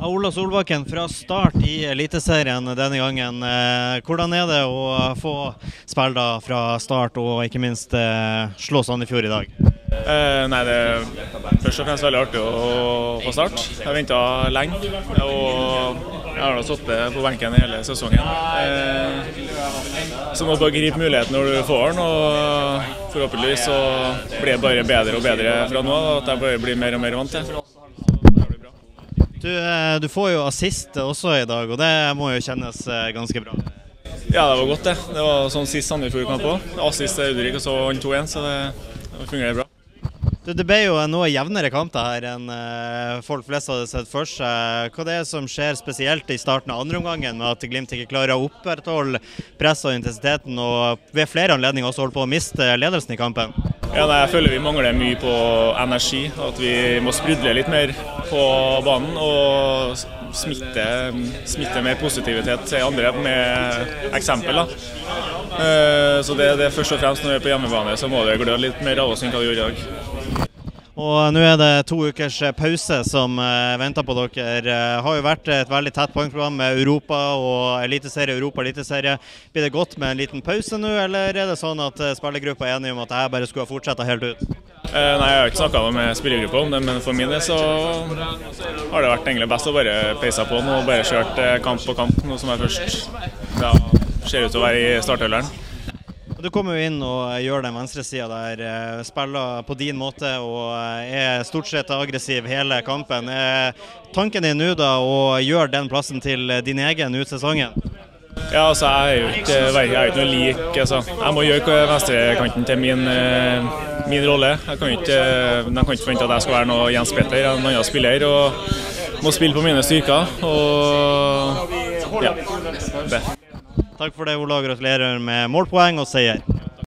Ola Solbakken fra start i Eliteserien denne gangen. Eh, hvordan er det å få spille da fra start og ikke minst eh, slå Sandefjord i dag? Eh, nei, Det er først og fremst veldig artig å få start. Jeg venta lenge. Og jeg har da sittet på benken hele sesongen. Eh, så må du bare gripe muligheten når du får den. Og forhåpentligvis så blir det bare bedre og bedre fra nå av. At jeg bare blir mer og mer vant til. Du, eh, du, får jo assist også i dag, og det må jo kjennes eh, ganske bra? Ja, det var godt, det. Det var sånn sist Sandefjord kamp òg. Assist til Ulrik, og så vant 2-1, så det, det fungerer bra. Du, det ble jo en noe jevnere kamp her enn uh, folk flest hadde sett for seg. Hva det er som skjer spesielt i starten av andre omgangen, med at Glimt ikke klarer å opprettholde presset og intensiteten, og ved flere anledninger også holder på å miste ledelsen i kampen? Ja, nei, jeg føler vi mangler mye på energi. At vi må sprudle litt mer på banen og smitte, smitte mer positivitet til andre med eksempel. Da. så det, det er først og fremst når vi er på hjemmebane, så må det gløde litt mer av oss enn hva det gjør i dag. Og Nå er det to ukers pause som uh, venter på dere. Det uh, har jo vært et veldig tett poengprogram med Europa og Eliteserie, Europa Eliteserie. Blir det godt med en liten pause nå, eller er det sånn at spillergruppa er enige om at dette bare skulle ha fortsatt helt ut? Eh, nei, Jeg har ikke snakka med spillergruppa om det, men for min del så har det vært egentlig best å bare peise på nå og bare kjørt kamp på kamp, noe som jeg først ja, ser ut til å være i startholderen. Du kommer jo inn og gjør den venstresida der, eh, spiller på din måte og eh, er stort sett aggressiv hele kampen. Er tanken din nå da å gjøre den plassen til din egen ut sesongen? Ja, altså jeg er jo ikke, jeg er ikke noe lik. Altså. Jeg må gjøre venstrekanten til min, eh, min rolle. Jeg kan ikke, de kan ikke forvente at jeg skal være noe Jens Petter, en annen spiller. og Må spille på mine styrker. Og ja, det. Takk for det, Ola. Gratulerer med målpoeng og seier.